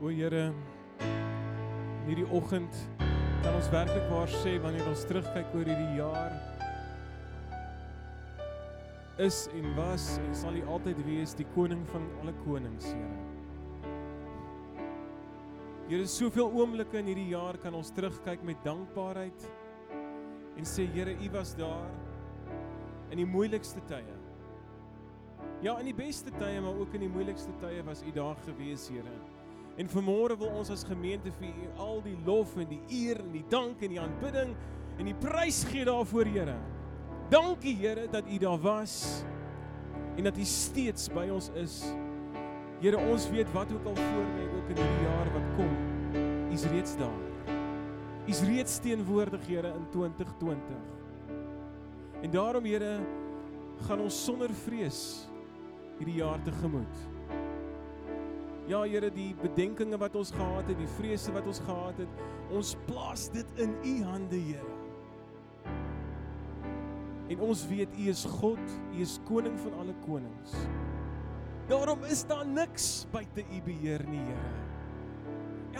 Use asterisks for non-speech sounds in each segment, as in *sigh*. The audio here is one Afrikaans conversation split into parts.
O Here, in hierdie oggend kan ons werklik waar sê wanneer ons terugkyk oor hierdie jaar is en was en sal U altyd wees die koning van alle konings, Here. Here, soveel oomblikke in hierdie jaar kan ons terugkyk met dankbaarheid en sê Here, U was daar in die moeilikste tye. Ja, in die beste tye, maar ook in die moeilikste tye was U daar gewees, Here. En vanmôre wil ons as gemeente vir U al die lof en die eer en die dank en die aanbidding en die prys gee daarvoor, Here. Dankie, Here, dat U daar was en dat U steeds by ons is. Here, ons weet wat ook al voor lê ook in hierdie jaar wat kom. U's reeds daar. U's reeds teenwoordig, Here, in 2020. En daarom, Here, gaan ons sonder vrees hierdie jaar tegemoet. Ja Here, die bedenkinge wat ons gehad het, die vrese wat ons gehad het, ons plaas dit in U hande, Here. En ons weet U is God, U is koning van alle konings. Daarom is daar niks buite U beheer nie, Here.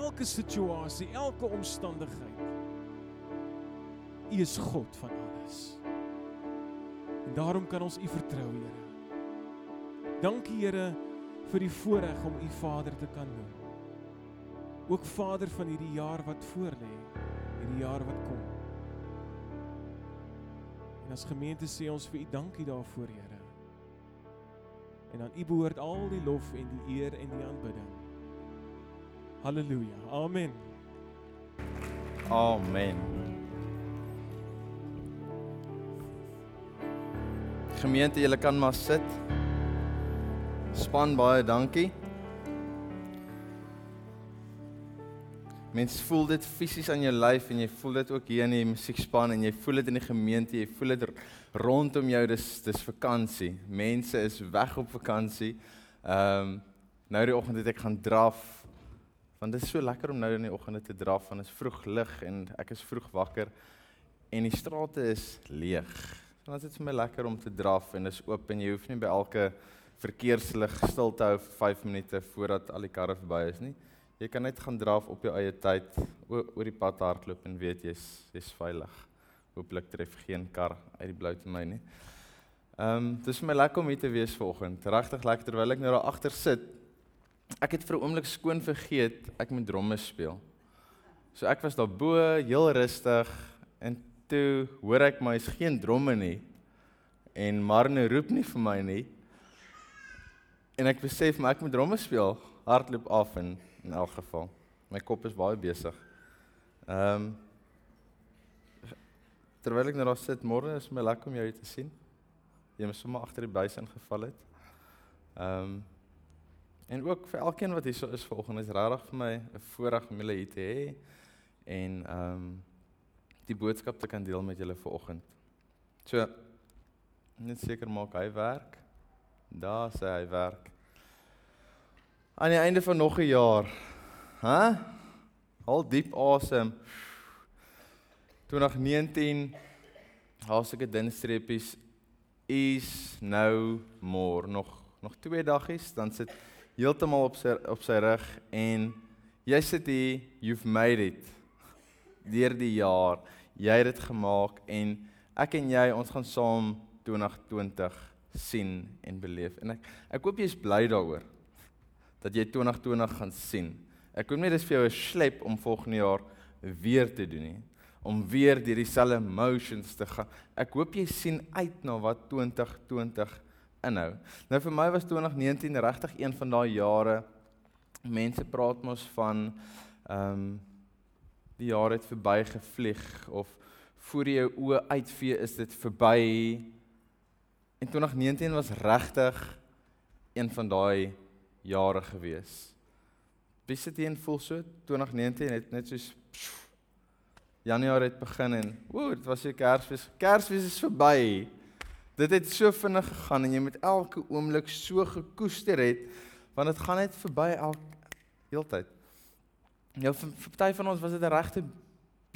Elke situasie, elke omstandigheid. U is God van alles. En daarom kan ons U vertrou, Here. Dankie, Here vir die voorreg om u Vader te kan noem. Ook Vader van hierdie jaar wat voorlê, hierdie jaar wat kom. En as gemeente sê ons vir u dankie daarvoor, Here. En aan u behoort al die lof en die eer en die aanbidding. Halleluja. Amen. Amen. Gemeente, julle kan maar sit. Span baie dankie. Mens voel dit fisies aan jou lyf en jy voel dit ook hier in die musiekspan en jy voel dit in die gemeente, jy voel dit rondom jou dis dis vakansie. Mense is weg op vakansie. Ehm um, nou die oggend het ek gaan draf. Want dit is so lekker om nou in die oggende te draf want dit is vroeg lig en ek is vroeg wakker en die strate is leeg. So dit is vir my lekker om te draf en dit is oop en jy hoef nie by elke verkeerslig stil te hou vir 5 minute voordat al die karre verby is nie. Jy kan net gaan draf op jou eie tyd oor die pad hardloop en weet jy's jy's veilig. Hooplik tref geen kar uit die blou te my nie. Ehm um, dis vir my lekker om hier te wees vanoggend. Regtig lekker terwyl ek nou daar agter sit. Ek het vir 'n oomblik skoon vergeet ek moet dromme speel. So ek was daar bo, heel rustig en toe hoor ek maar is geen dromme nie. En Marne roep nie vir my nie en ek besef maar ek moet dromme speel. Hardloop af in in elk geval. My kop is baie besig. Ehm um, Terwyl ek nou daar sit môre is my lekker om jou te sien. Jy het sommer agter die buis ingeval het. Ehm um, en ook vir elkeen wat hier so is vanoggend is regtig vir my 'n voorreg om julle hier te hê en ehm um, die boodskap te kan deel met julle vanoggend. So net seker maak hy werk. Daar sê hy werk. Aan die einde van nog 'n jaar. Hæ? Haal diep asem. 2019 haal seker dun streepies is nou more nog nog twee daggies dan sit heeltemal op sy op sy rug en jy sit hier you've made it deur die jaar jy het dit gemaak en ek en jy ons gaan saam 2020 sien en beleef. En ek ek hoop jy's bly daaroor dat jy 2020 gaan sien. Ek hoop nie dis vir jou 'n slep om volgende jaar weer te doen nie, om weer deur dieselfde emotions te gaan. Ek hoop jy sien uit na wat 2020 inhou. Nou vir my was 2019 regtig een van daai jare mense praat mos van ehm um, die jaar het verby gevlieg of voor jou oë uitvee is dit verby En 2019 was regtig een van daai jare gewees. Wie sit hier en voel so 2019 het net soos Januarie het begin en woe, dit was so Kersfees. Kersfees is verby. Dit het so vinnig gegaan en jy met elke oomblik so gekoester het want dit gaan net verby elke heeltyd. Vir party van ons was dit 'n regte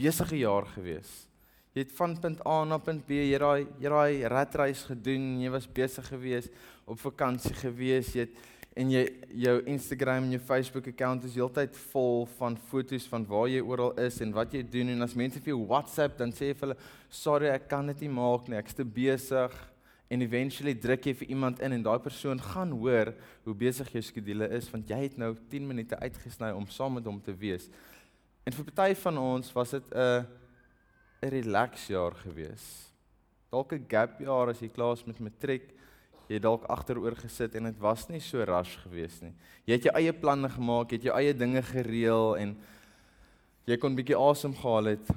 besige jaar geweest. Jy het van punt A na punt B, jy raai jy raai ratreis gedoen, jy was besig geweest, op vakansie geweest, jy het en jy jou Instagram en jou Facebook account is heeltyd vol van foto's van waar jy oral is en wat jy doen en as mense vir jou WhatsApp dan sê jy vir hulle sorry ek kan dit nie maak nie ek's te besig en eventually druk jy vir iemand in en daai persoon gaan hoor hoe besig jou skedule is want jy het nou 10 minute uitgesny om saam met hom te wees. En vir party van ons was dit 'n 'n relax jaar gewees. Dalk 'n gap jaar as jy klaar is met matriek jy dalk agteroor gesit en dit was nie so rush geweest nie. Jy het jou eie planne gemaak, jy het jou eie dinge gereël en jy kon bietjie asem gehaal het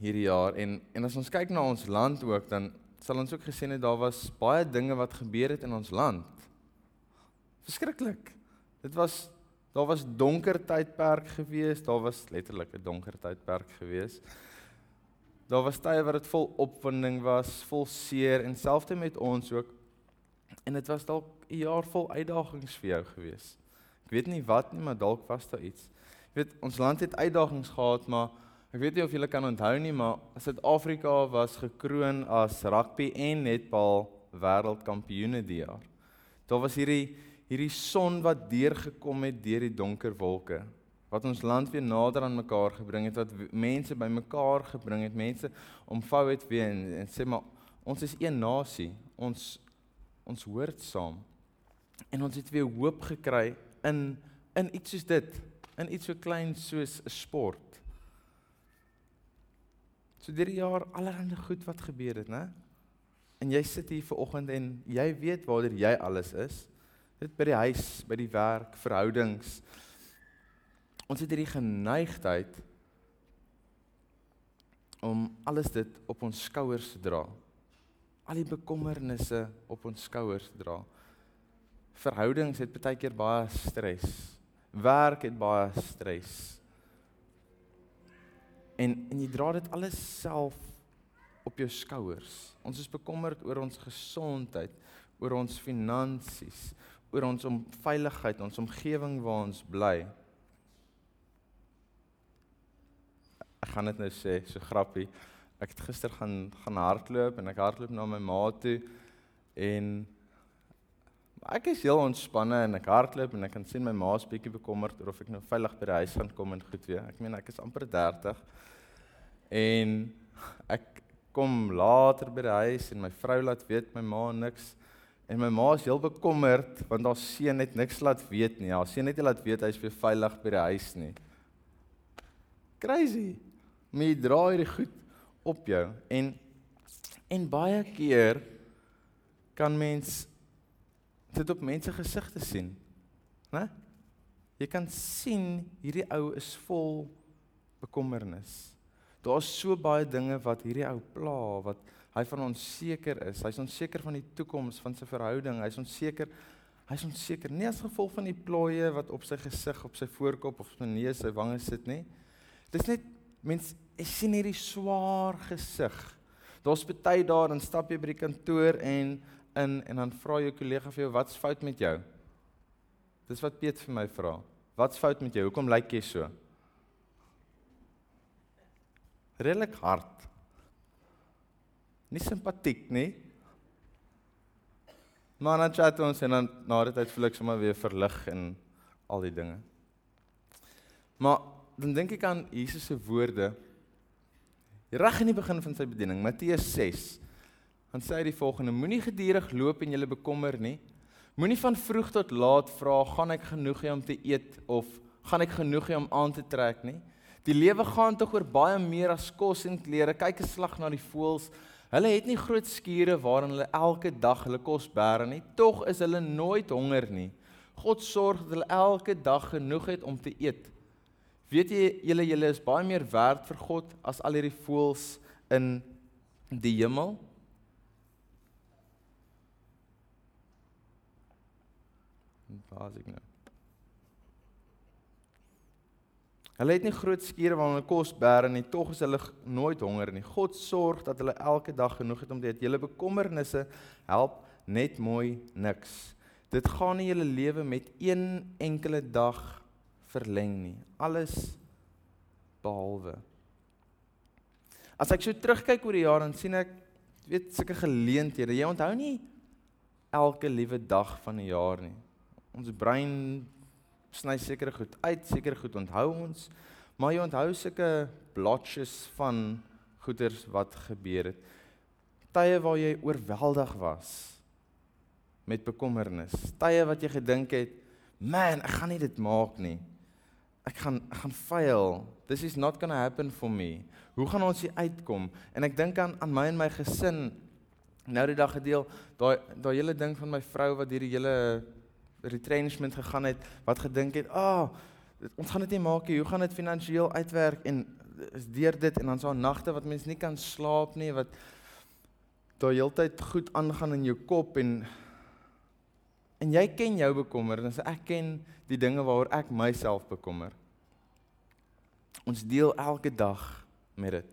hierdie jaar en en as ons kyk na ons land ook dan sal ons ook gesien het daar was baie dinge wat gebeur het in ons land. Verskriklik. Dit was daar was donker tydperk geweest, daar was letterlik 'n donker tydperk geweest. Daar was tye wat dit vol opwinding was, vol seer en selfs met ons ook En dit was dalk 'n jaar vol uitdagings vir jou gewees. Ek weet nie wat nie, maar dalk was daar iets. Jy weet, ons land het uitdagings gehad, maar ek weet nie of julle kan onthou nie, maar Suid-Afrika was gekroon as rugby en netbal wêreldkampioene die jaar. Daar was hierdie hierdie son wat deurgekom het deur die donker wolke wat ons land weer nader aan mekaar gebring het wat mense bymekaar gebring het mense omvou het weer en, en sê maar ons is een nasie ons ons hoort saam. En ons het weer hoop gekry in in iets soos dit, in iets so klein soos 'n sport. So hierdie jaar allerhande goed wat gebeur het, né? En jy sit hier ver oggend en jy weet waar jy alles is. Dit by die huis, by die werk, verhoudings. Ons het hierdie geneigtheid om alles dit op ons skouers te dra al die bekommernisse op ons skouers dra. Verhoudings het baie keer baie stres. Werk het baie stres. En en jy dra dit alles self op jou skouers. Ons is bekommerd oor ons gesondheid, oor ons finansies, oor ons om veiligheid, ons omgewing waar ons bly. Gaan dit nou sê, so grappie ek het gister gaan gaan hardloop en ek hardloop na my ma toe en ek is heel ontspanne en ek hardloop en ek kan sien my ma's bietjie bekommerd oor of ek nou veilig by die huis gaan kom en goed weer. Ek meen ek is amper 30 en ek kom later by die huis en my vrou laat weet my ma niks en my ma is heel bekommerd want haar seun het niks laat weet nie. Haar seun het nie laat weet hy's weer veilig by die huis nie. Crazy. My dra hierdie goed op jou en en baie keer kan mens dit op mense gesigte sien. Né? Jy kan sien hierdie ou is vol bekommernis. Daar's so baie dinge wat hierdie ou pla wat hy van onseker is. Hy's onseker van die toekoms van sy verhouding. Hy's onseker. Hy's onseker nie as gevolg van die plooie wat op sy gesig, op sy voorkop of sy neus, sy wange sit nie. Dis net mens ek sien hierdie swaar gesig. Daar's baie daar en stap jy by die kantoor en in en dan vra jou kollega vir jou wat's fout met jou? Dis wat Piet vir my vra. Wat's fout met jou? Hoekom lyk jy so? Redelik hard. Nie simpatiek nie. Maar dan chat ons en dan na die tyd voel ek sommer weer verlig en al die dinge. Maar dan dink ek aan Jesus se woorde Reg in die begin van sy bediening, Matteus 6. Dan sê hy die volgende: Moenie gedurig loop en julle bekommer nie. Moenie van vroeg tot laat vra, gaan ek genoeg hê om te eet of gaan ek genoeg hê om aan te trek nie. Die lewe gaan tog oor baie meer as kos en klere. Kyk 'n slag na die voëls. Hulle het nie groot skure waarin hulle elke dag hulle kos bære nie. Tog is hulle nooit honger nie. God sorg dat hulle elke dag genoeg het om te eet. Weet jy julle julle is baie meer werd vir God as al hierdie voëls in die hemel? Waar is ek nou? Hulle het nie groot skure waar hulle kos bære nie, tog is hulle nooit honger nie. God sorg dat hulle elke dag genoeg het om te eet. Julle bekommernisse help net mooi niks. Dit gaan nie julle lewe met een enkele dag verleng nie. Alles behalwe. As ek so terugkyk oor die jaar en sien ek weet sulke geleenthede. Jy onthou nie elke liewe dag van die jaar nie. Ons brein sny sekere goed uit, sekere goed onthou ons, maar jy onthou sulke blotches van goeders wat gebeur het. Tye waar jy oorweldig was met bekommernis. Tye wat jy gedink het, "Man, ek gaan nie dit maak nie. Ek gaan ek gaan fail. This is not going to happen for me." Hoe gaan ons hier uitkom? En ek dink aan aan my en my gesin nou die dag gedeel, daai daai hele ding van my vrou wat hierdie hele retrenchment gegaan het, wat gedink het, "Ag, oh, ons gaan dit nie maak nie. Hoe gaan dit finansiëel uitwerk?" En is deur dit en dan so nagte wat mens nie kan slaap nie, wat daai heeltyd goed aangaan in jou kop en En jy ken jou bekommernis, ek ken die dinge waaroor ek myself bekommer. Ons deel elke dag met dit.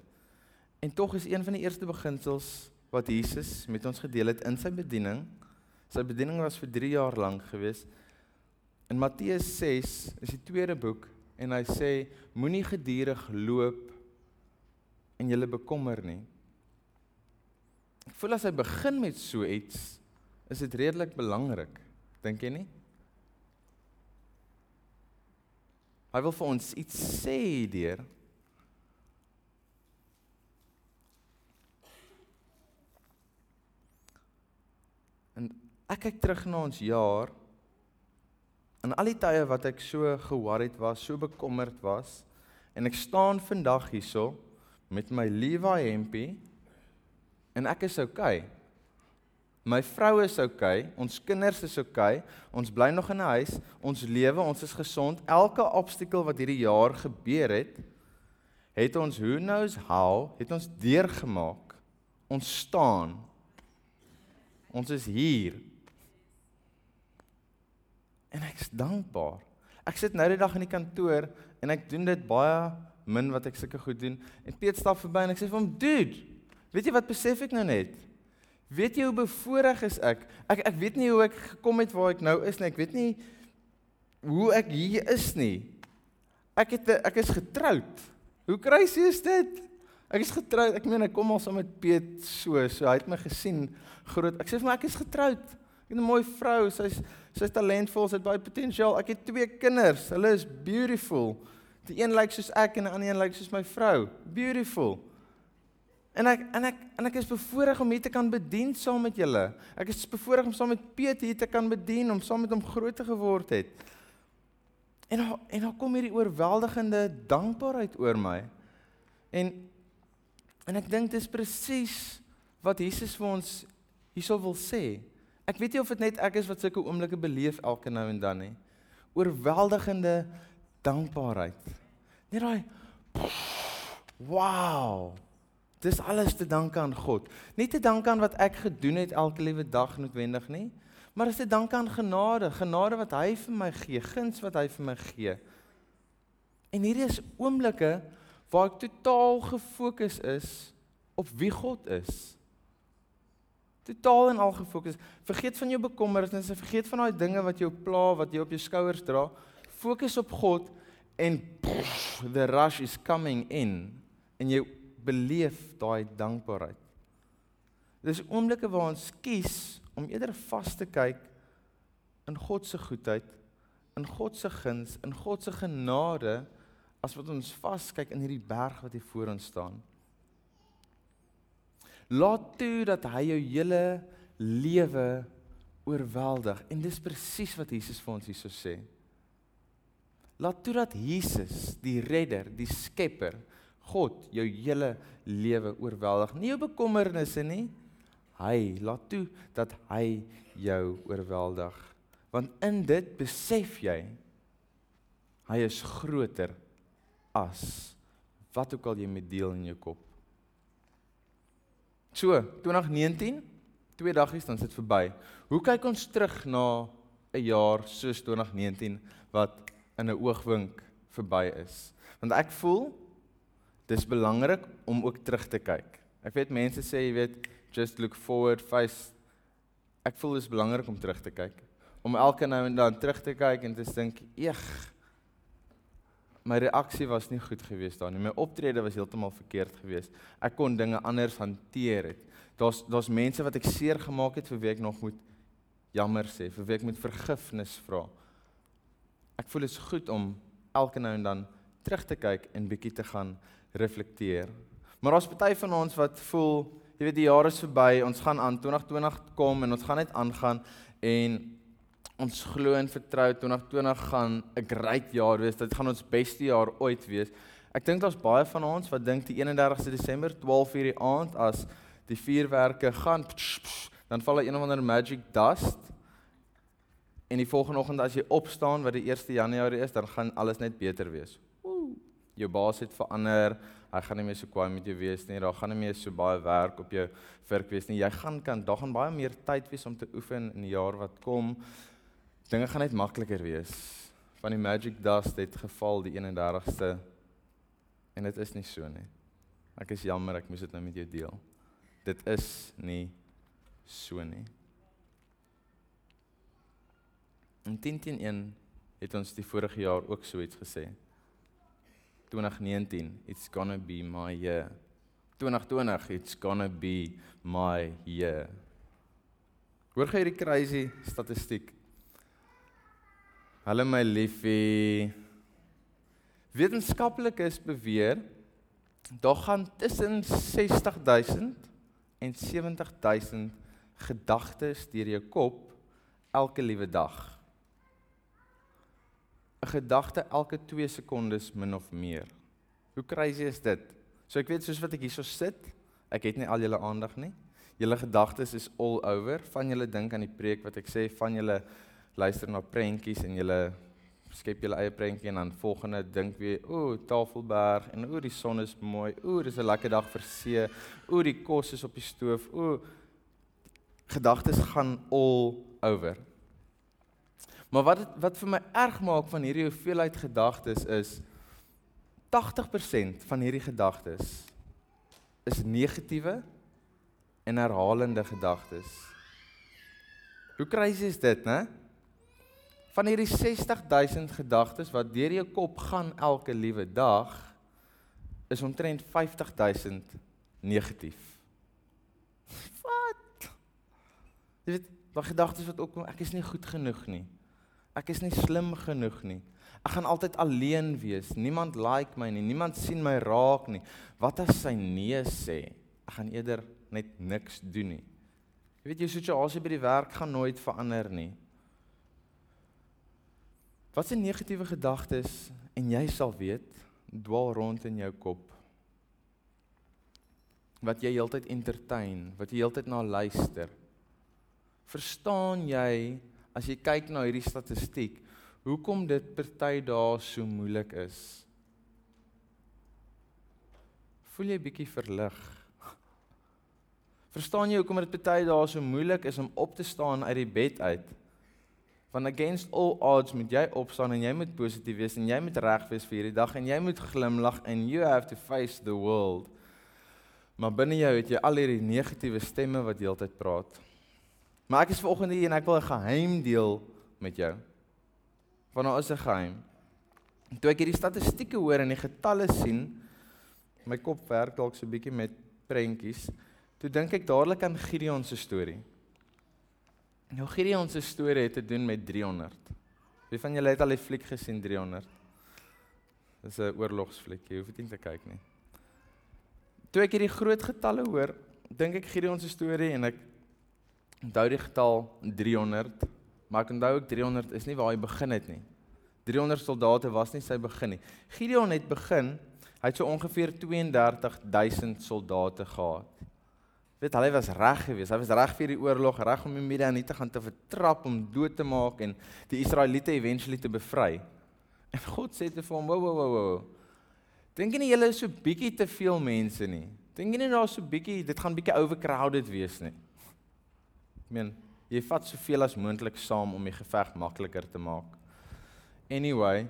En tog is een van die eerste beginsels wat Jesus met ons gedeel het in sy bediening. Sy bediening was vir 3 jaar lank gewees. In Matteus 6 is die tweede boek en hy sê moenie gedurig loop en julle bekommer nie. Ek voel as hy begin met so iets, is dit redelik belangrik. Dink jy nie? Hy wil vir ons iets sê deur En ek kyk terug na ons jaar en al die tye wat ek so ge-worried was, so bekommerd was en ek staan vandag hierso met my Levi hempie en ek is okay. My vrou is okay, ons kinders is okay, ons bly nog in 'n huis, ons lewe, ons is gesond. Elke obstakel wat hierdie jaar gebeur het, het ons who knows how, het ons deurgemaak. Ons staan. Ons is hier. En ek is dankbaar. Ek sit nou die dag in die kantoor en ek doen dit baie min wat ek sulke goed doen. En Piet stap verby en ek sê vir hom, "Dude, weet jy wat besef ek nou net?" Weet jy hoe bevoorreg is ek? Ek ek weet nie hoe ek gekom het waar ek nou is nie. Ek weet nie hoe ek hier is nie. Ek het ek is getroud. Hoe crazy is dit? Ek is getroud. Ek meen ek kom al saam met Piet so, so hy het my gesien groot. Ek sê vir my ek is getroud. Ek het 'n mooi vrou. Sy's sy's talentvol, sy het baie potensiaal. Ek het twee kinders. Hulle is beautiful. Die een lyk soos ek en die ander een lyk soos my vrou. Beautiful. En ek en ek en ek is bevoorreg om hier te kan bedien saam met julle. Ek is bevoorreg om saam met Piet hier te kan bedien, om saam met hom groot te geword het. En en dan kom hierdie oorweldigende dankbaarheid oor my. En en ek dink dis presies wat Jesus vir ons hierso wil sê. Ek weet nie of dit net ek is wat sulke oomblikke beleef elke nou en dan nie. Oorweldigende dankbaarheid. Net daai wow. Dis alles te danke aan God. Nie te danke aan wat ek gedoen het elke liewe dag noodwendig nie, maar dis te danke aan genade, genade wat hy vir my gee, guns wat hy vir my gee. En hierdie is oomblikke waar ek totaal gefokus is op wie God is. Totaal en al gefokus. Vergeet van jou bekommernisse, vergeet van daai dinge wat jou pla, wat jy op jou skouers dra. Fokus op God en pff, the rush is coming in en jy beleef daai dankbaarheid. Dis oomblikke waar ons kies om eerder vas te kyk in God se goedheid, in God se guns, in God se genade as wat ons vaskyk in hierdie berg wat hier voor ons staan. Laat toe dat hy jou hele lewe oorweldig en dis presies wat Jesus vir ons hierso sê. Laat toe dat Jesus, die redder, die skepper, God jou hele lewe oorweldig. Nie jou bekommernisse nie. Hy laat toe dat hy jou oorweldig. Want in dit besef jy hy is groter as wat ook al jy met deel in jou kop. So, 2019, twee daggies dan sit verby. Hoe kyk ons terug na 'n jaar soos 2019 wat in 'n oogwink verby is? Want ek voel dis belangrik om ook terug te kyk. Ek weet mense sê jy weet just look forward face. Ek voel dis belangrik om terug te kyk. Om elke nou en dan terug te kyk en te dink, "Eeg, my reaksie was nie goed geweest daar nie. My optrede was heeltemal verkeerd geweest. Ek kon dinge anders hanteer het. Daar's daar's mense wat ek seer gemaak het vir wie ek nog moet jammer sê, vir wie ek moet vergifnis vra. Ek voel dit is goed om elke nou en dan terug te kyk en bietjie te gaan reflekteer. Maar daar's party van ons wat voel, jy weet die jare is verby, ons gaan aan 2020 kom en ons gaan net aangaan en ons glo en vertrou 2020 gaan 'n great jaar wees. Dit gaan ons beste jaar ooit wees. Ek dink daar's baie van ons wat dink die 31ste Desember 12:00 die aand as die vuurwerke gaan psh, psh, dan val 'n een of ander magic dust en die volgende oggend as jy opstaan wat die 1 Januarie is, dan gaan alles net beter wees. Jou baas het verander. Hy gaan nie meer so kwaai met jou wees nie. Daar gaan nie meer so baie werk op jou werk wees nie. Jy gaan kan daar gaan baie meer tyd wees om te oefen in die jaar wat kom. Dinge gaan net makliker wees. Van die magic dust het geval die 31ste en dit is nie so nie. Ek is jammer ek moes dit nou met jou deel. Dit is nie so nie. In 101 het ons die vorige jaar ook so iets gesê. 2019 it's gonna be my year. 2020 it's gonna be my year. Hoor gee hierdie crazy statistiek. Hallo my liefie. Wetenskaplikes beweer daar gaan tussen 60000 en 70000 gedagtes deur jou kop elke liewe dag. 'n Gedagte elke 2 sekondes min of meer. Hoe crazy is dit? So ek weet soos wat ek hierso sit, ek het nie al julle aandag nie. Julle gedagtes is all over. Van julle dink aan die preek wat ek sê, van julle luister na prentjies en julle skep julle eie prentjie en dan volgende dink weer, o, Tafelberg en o, die son is mooi. O, dis 'n lekker dag vir see. O, die kos is op die stoof. O, gedagtes gaan all over. Maar wat wat vir my erg maak van hierdie hoeveelheid gedagtes is 80% van hierdie gedagtes is negatiewe en herhalende gedagtes. Hoe crazy is dit, né? Van hierdie 60000 gedagtes wat deur jou kop gaan elke liewe dag, is omtrent 50000 negatief. Wat? Jy weet, daai gedagtes wat opkom, ek is nie goed genoeg nie. Ek is nie slim genoeg nie. Ek gaan altyd alleen wees. Niemand like my nie. Niemand sien my raak nie. Wat as sy nee sê? Ek gaan eerder net niks doen nie. Jy weet jou situasie by die werk gaan nooit verander nie. Wat se negatiewe gedagtes en jy sal weet dwaal rond in jou kop. Wat jy heeltyd entertain, wat jy heeltyd na luister. Verstaan jy as jy kyk na hierdie statistiek, hoekom dit party dae so moeilik is? Voel jy bietjie verlig? Verstaan jy hoekom dit party dae so moeilik is om op te staan uit die bed uit? Want against all odds moet jy opstaan en jy moet positief wees en jy moet reg wees vir hierdie dag en jy moet glimlag and you have to face the world. Maar binne jou het jy al hierdie negatiewe stemme wat heeltyd praat. Maar ek is vanoggend hier en ek wil 'n geheim deel met jou. Want daar is 'n geheim. Toe ek hierdie statistieke hoor en die getalle sien, my kop werk dalk so 'n bietjie met prentjies. Toe dink ek dadelik aan Gideon se storie. Nou Gideon se storie het te doen met 300. Wie van julle het al die fliek gesien 300? Dis 'n oorlogsfliek, jy hoef dit nie te kyk nie. Toe ek hierdie groot getalle hoor, dink ek Gideon se storie en ek onthou die getal 300, maar ek onthou ook 300 is nie waar hy begin het nie. 300 soldate was nie sy begin nie. Gideon het begin, hy het so ongeveer 32000 soldate gehad weet hulle was reg geweest. Hy was reg vir die oorlog, reg om die Midianiete te gaan te vertrap om dood te maak en die Israeliete eventually te bevry. En God sê te vir hom, "Wo wo wo wo. Dink nie julle is so bietjie te veel mense nie. Dink nie daar so bietjie, dit gaan bietjie overcrowded wees nie." Meen, jy vat soveel as moontlik saam om die geveg makliker te maak. Anyway,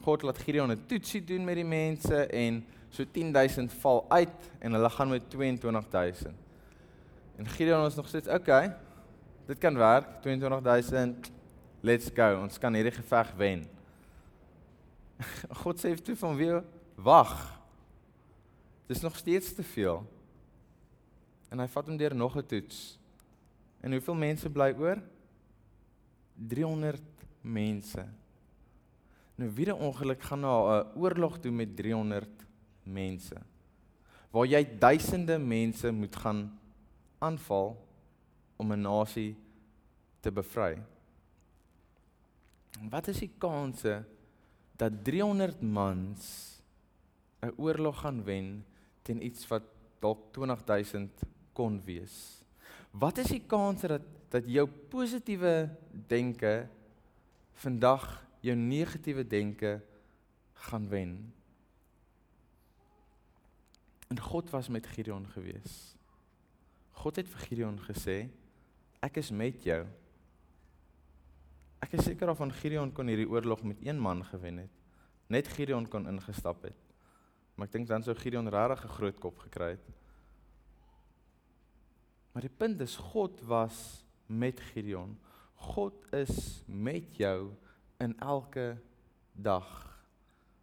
God laat Gideon 'n toetsie doen met die mense en so 10000 val uit en hulle gaan met 22000. En Gideon ons nog steeds, okay. Dit kan werk. 22000. Let's go. Ons kan hierdie geveg wen. *laughs* God sê toe van wie wag. Dis nog steeds te veel. En hy vat hom deur nog 'n toets. En hoeveel mense bly oor? 300 mense. Nou wie 'n ongeluk gaan na 'n oorlog toe met 300 mense. Waar jy duisende mense moet gaan aanval om 'n nasie te bevry. Wat is die kanse dat 300 mans 'n oorlog gaan wen teen iets wat dalk 20000 kon wees? Wat is die kanse dat dat jou positiewe denke vandag jou negatiewe denke gaan wen? En God was met Gideon gewees. God het vir Gideon gesê, ek is met jou. Ek is seker of van Gideon kon hierdie oorlog met een man gewen het. Net Gideon kon ingestap het. Maar ek dink dan sou Gideon regtig 'n groot kop gekry het. Maar die punt is God was met Gideon. God is met jou in elke dag.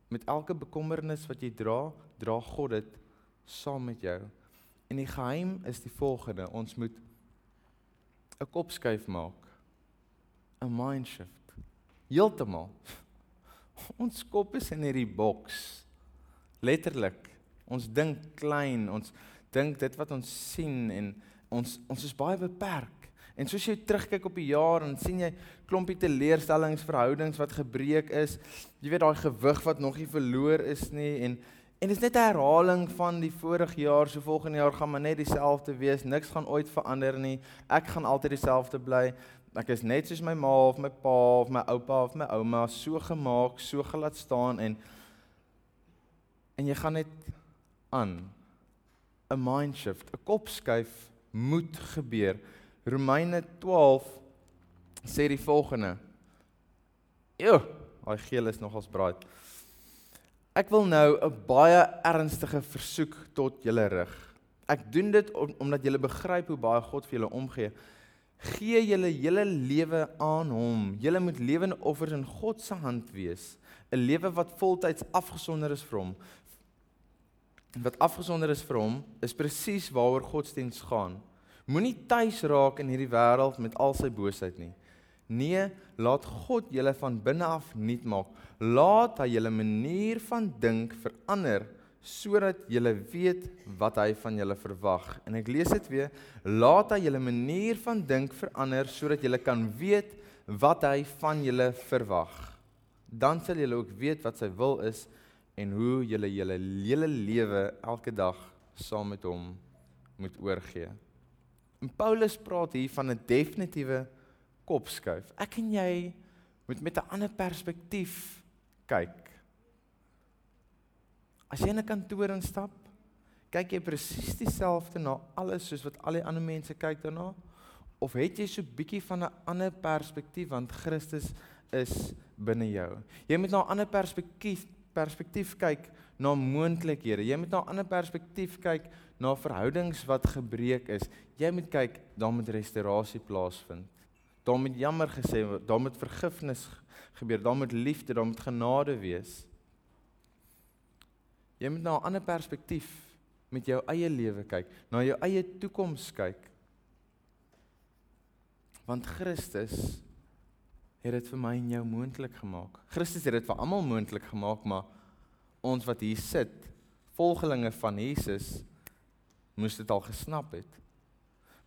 Met elke bekommernis wat jy dra, dra God dit saam met jou. En die geheim is die volgende: ons moet 'n kopskuif maak. 'n mind shift. Heeltemal. *laughs* Ons kop is in hierdie boks. Letterlik. Ons dink klein, ons dink dit wat ons sien en ons ons is baie beperk. En soos jy terugkyk op die jaar en sien jy klompie teleurstellings, verhoudings wat gebreek is, jy weet daai gewig wat nog nie verloor is nie en en dit is net 'n herhaling van die vorige jaar, so volgende jaar gaan maar net dieselfde wees, niks gaan ooit verander nie. Ek gaan altyd dieselfde bly ek is net soos my ma of my pa of my oupa of my ouma so gemaak, so gelaat staan en en jy gaan net aan 'n mind shift, 'n kopskuif moet gebeur. Romeine 12 sê die volgende. Jo, daai geel is nogals braai. Ek wil nou 'n baie ernstige versoek tot julle rig. Ek doen dit om, omdat julle begryp hoe baie God vir julle omgee gee julle hele lewe aan hom. Julle moet lewende offers in God se hand wees, 'n lewe wat voltyds afgesonder is vir hom. Wat afgesonder is vir hom, is presies waaroor godsdiens gaan. Moenie tuis raak in hierdie wêreld met al sy boosheid nie. Nee, laat God julle van binne af nuut maak. Laat hy julle manier van dink verander sodat julle weet wat hy van julle verwag. En ek lees dit weer, laat hy julle manier van dink verander sodat julle kan weet wat hy van julle verwag. Dan sal julle ook weet wat sy wil is en hoe julle julle hele lewe elke dag saam met hom moet oorgee. En Paulus praat hier van 'n definitiewe kopskuif. Ek en jy moet met 'n ander perspektief kyk. As jy in 'n kantoor instap, kyk jy presies dieselfde na alles soos wat al die ander mense kyk daarna? Of het jy so bietjie van 'n ander perspektief want Christus is binne jou? Jy moet na 'n ander perspektief perspektief kyk na moontlikhede. Jy moet na 'n ander perspektief kyk na verhoudings wat gebreek is. Jy moet kyk, daar moet restaurasie plaasvind. Daar moet jammer gesê word, daar moet vergifnis gebeur, daar moet liefde, daar moet genade wees. Jy moet na 'n ander perspektief met jou eie lewe kyk, na jou eie toekoms kyk. Want Christus het dit vir my en jou moontlik gemaak. Christus het dit vir almal moontlik gemaak, maar ons wat hier sit, volgelinge van Jesus, moes dit al gesnap het.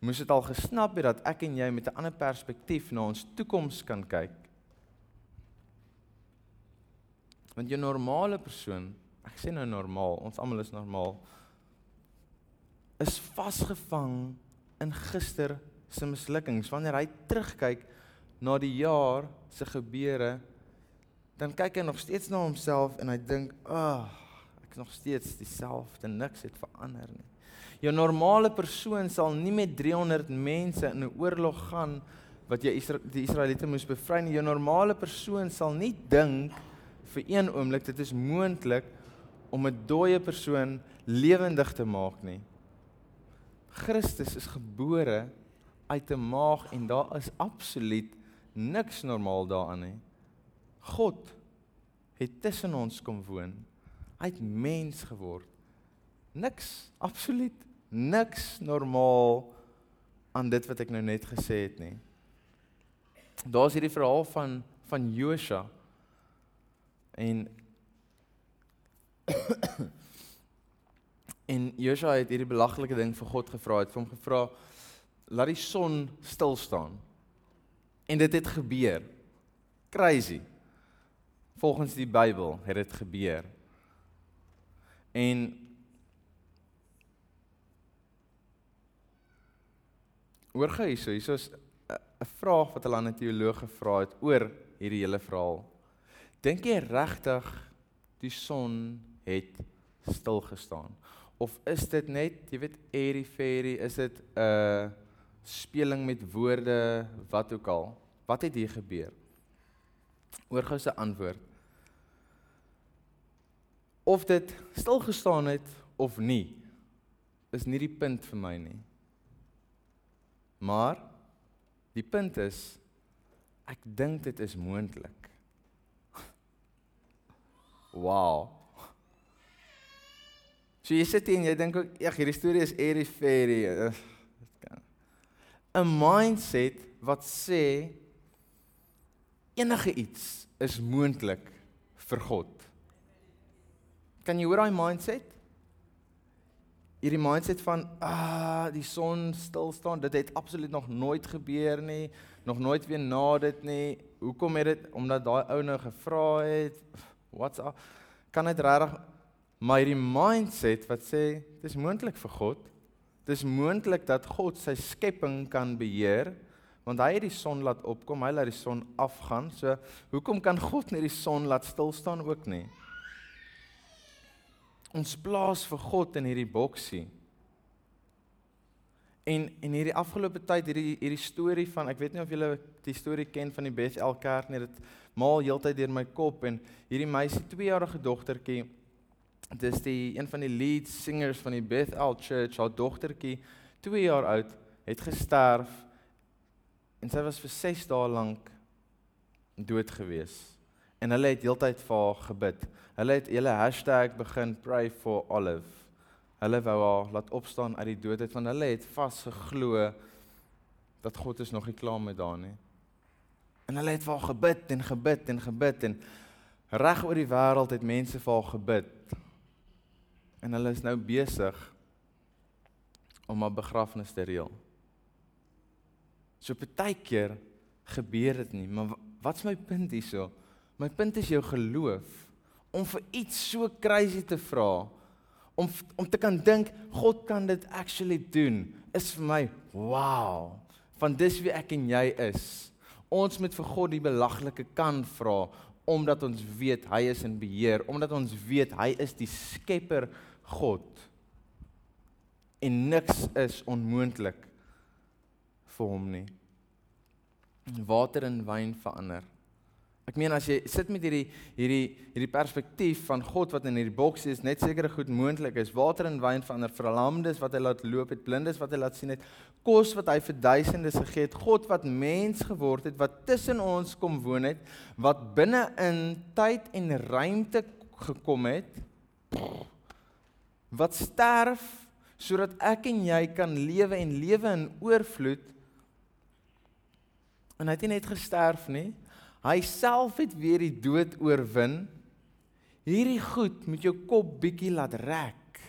Moes dit al gesnap het dat ek en jy met 'n ander perspektief na ons toekoms kan kyk. Want jou normale persoon ek sê nou normaal, ons almal is normaal is vasgevang in gister se mislukkings. Wanneer hy terugkyk na die jaar se gebeure, dan kyk hy nog steeds na homself en hy dink, "Ag, oh, ek is nog steeds dieselfde, niks het verander nie." Jou normale persoon sal nie met 300 mense in 'n oorlog gaan wat jy die Israeliete moes bevry nie. Jou normale persoon sal nie dink vir een oomblik dit is moontlik om 'n dooie persoon lewendig te maak nie. Christus is gebore uit 'n maag en daar is absoluut niks normaal daaraan nie. God het tussen ons kom woon. Hy het mens geword. Niks, absoluut niks normaal aan dit wat ek nou net gesê het nie. daar's hierdie verhaal van van Josua en *coughs* en Josua het hierdie belaglike ding vir God gevra, het vir hom gevra laat die son stil staan. En dit het gebeur. Crazy. Volgens die Bybel het dit gebeur. En Hoor gou hierso, hierso is 'n vraag wat hulle aan 'n teoloog gevra het oor hierdie hele verhaal. Dink jy regtig die son het stil gestaan? Of is dit net, jy weet, airy fairy, is dit 'n uh, speling met woorde, wat ook al? Wat het hier gebeur? Oor gou se antwoord. Of dit stil gestaan het of nie, is nie die punt vir my nie. Maar die punt is ek dink dit is moontlik. Wow. So jy sit hier en jy dink ook, ag hierdie storie is airy fairy. 'n Mindset wat sê enige iets is moontlik vir God. Kan jy hoor daai mindset? Hierdie mindset van ah die son stil staan, dit het absoluut nog nooit gebeur nie, nog nooit weer na dit nie. Hoekom het dit omdat daai ou nou gevra het? What's up? Kan dit regtig maar hierdie mindset wat sê dis moontlik vir God. Dis moontlik dat God sy skepping kan beheer want hy het die son laat opkom, hy laat die son afgaan. So hoekom kan God net die son laat stil staan ook nie? Ons plaas vir God in hierdie boksie. En en hierdie afgelope tyd hierdie hierdie storie van ek weet nie of julle die storie ken van die Bethel Kerk nie dit maal heeltyd deur my kop en hierdie meisie 2-jarige dogtertjie dis die een van die lead singers van die Bethel Church haar dogtertjie 2 jaar oud het gesterf en sy was vir 6 dae lank dood gewees en hulle het heeltyd vir haar gebid hulle het hele hashtag begin pray for Olive Hulle wou haar laat opstaan uit die dood uit want hulle het vasgeglo dat God is nog nie klaar met haar nie. En hulle het vir haar gebid en gebid en gebid en reg oor die wêreld het mense vir haar gebid. En hulle is nou besig om haar begrafnis te reël. So baie keer gebeur dit nie, maar wat's my punt hierso? My punt is jou geloof om vir iets so crazy te vra om om te kan dink God kan dit actually doen is vir my wow van dis wie ek en jy is ons moet vir God die belaglike kan vra omdat ons weet hy is in beheer omdat ons weet hy is die skepper God en niks is onmoontlik vir hom nie water in wyn verander Ek meen as jy sit met hierdie hierdie hierdie perspektief van God wat in hierdie boks is, net sekere goed moontlik is. Water en wyn verander vir lamdes wat hy laat loop het, blindes wat hy laat sien het, kos wat hy vir duisendes gegee het, God wat mens geword het, wat tussen ons kom woon het, wat binne in tyd en ruimte gekom het, wat sterf sodat ek en jy kan lewe en lewe in oorvloed. En hy het nie net gesterf nie, Hy self het weer die dood oorwin. Hierdie goed moet jou kop bietjie laat rek.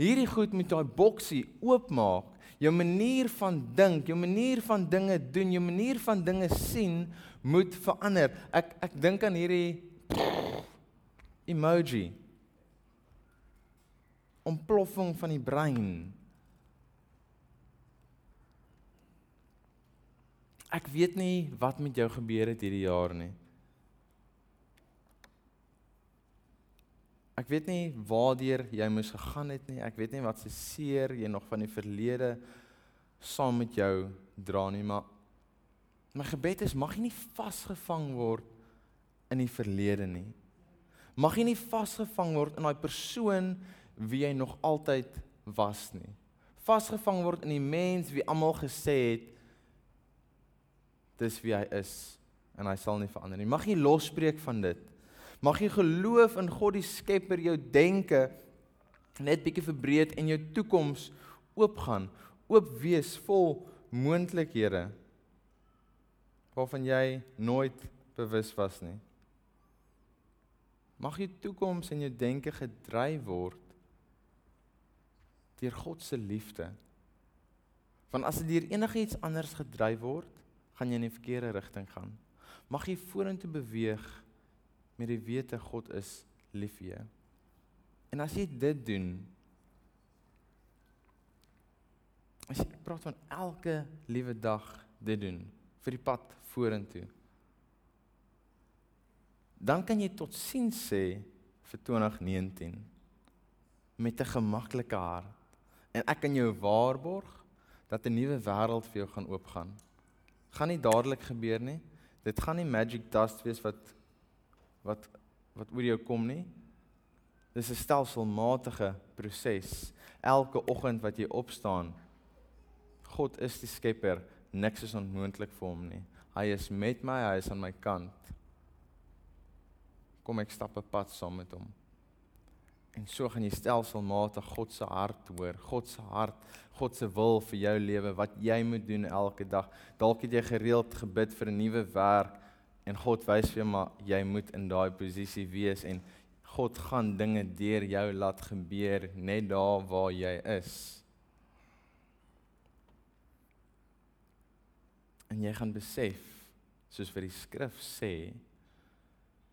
Hierdie goed moet daai boksie oopmaak. Jou manier van dink, jou manier van dinge doen, jou manier van dinge sien moet verander. Ek ek dink aan hierdie emoji. Ontploffing van die brein. Ek weet nie wat met jou gebeur het hierdie jaar nie. Ek weet nie waardeur jy moes gegaan het nie. Ek weet nie wat se seer jy nog van die verlede saam met jou dra nie, maar my gebed is mag jy nie vasgevang word in die verlede nie. Mag jy nie vasgevang word in daai persoon wie jy nog altyd was nie. Vasgevang word in die mens wie almal gesê het dis wie hy is en hy sal nie verander nie. Mag jy losbreek van dit. Mag jy geloof in God die Skepper jou denke net bietjie verbreed en jou toekoms oopgaan, oop wees vol moontlikhede. waarvan jy nooit bewus was nie. Mag jou toekoms en jou denke gedryf word deur God se liefde. Want as dit deur enigiets anders gedryf word, gaan jy in die verkeerde rigting gaan. Mag jy vorentoe beweeg met die wete God is lief vir jou. En as jy dit doen, as jy praat van elke liewe dag dit doen vir die pad vorentoe, dan kan jy tot sien sê vir 2019 met 'n gemaklike hart. En ek kan jou waarborg dat 'n nuwe wêreld vir jou gaan oopgaan. Gaan nie dadelik gebeur nie. Dit gaan nie magic dust wees wat wat wat oor jou kom nie. Dis 'n stelselmatige proses. Elke oggend wat jy opstaan, God is die skepper, niks is onmoontlik vir hom nie. Hy is met my, hy is aan my kant. Kom ek stap 'n pad saam met hom. En so gaan jy stelselmatig God se hart hoor, God se hart, God se wil vir jou lewe, wat jy moet doen elke dag. Dalk het jy gereeld gebid vir 'n nuwe werk en God wys vir jou maar jy moet in daai posisie wees en God gaan dinge deur jou laat gebeur net daar waar jy is. En jy gaan besef soos vir die skrif sê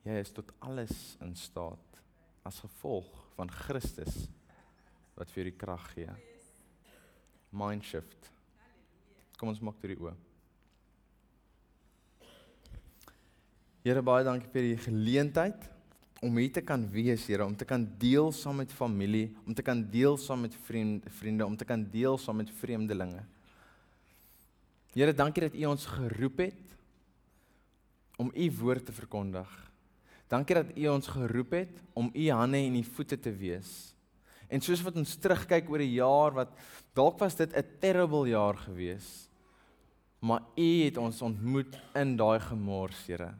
jy is tot alles in staat as gevolg van Christus wat vir die krag gee. Mind shift. Kom ons maak dit oop. Here baie dankie vir die geleentheid om hier te kan wees, Here, om te kan deel saam met familie, om te kan deel saam met vriende, vriende, om te kan deel saam met vreemdelinge. Here, dankie dat U ons geroep het om U woord te verkondig. Dankie dat U ons geroep het om U hande en U voete te wees. En soos wat ons terugkyk oor 'n jaar wat dalk was dit 'n terrible jaar gewees, maar U het ons ontmoet in daai gemors, Here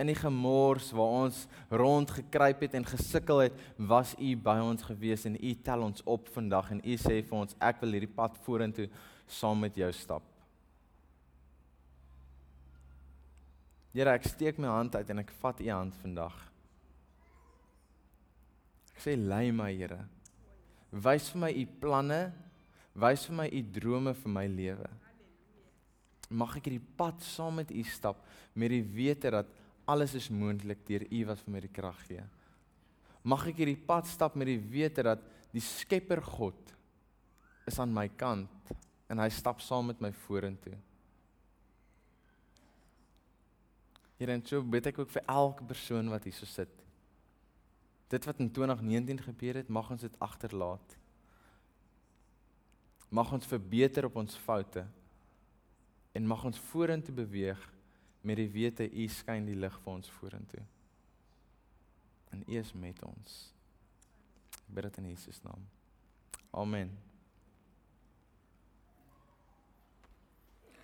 in die gemors waar ons rond gekruip het en gesukkel het, was u by ons gewees en u tel ons op vandag en u sê vir ons ek wil hierdie pad vorentoe saam met jou stap. Here, ek steek my hand uit en ek vat u hand vandag. Ek sê lei my, Here. Wys vir my u planne, wys vir my u drome vir my lewe. Mag ek hierdie pad saam met u stap met die wete dat alles is moontlik deur U wat vir my die krag gee. Mag ek hierdie pad stap met die wete dat die Skepper God is aan my kant en hy stap saam met my vorentoe. Here en so bid ek ook vir elke persoon wat hier so sit. Dit wat in 2019 gebeur het, mag ons dit agterlaat. Mag ons verbeter op ons foute en mag ons vorentoe beweeg met die wete u skyn die lig vir ons vorentoe. En u is met ons. Bid dit in Jesus naam. Amen.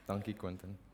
Dankie Quentin.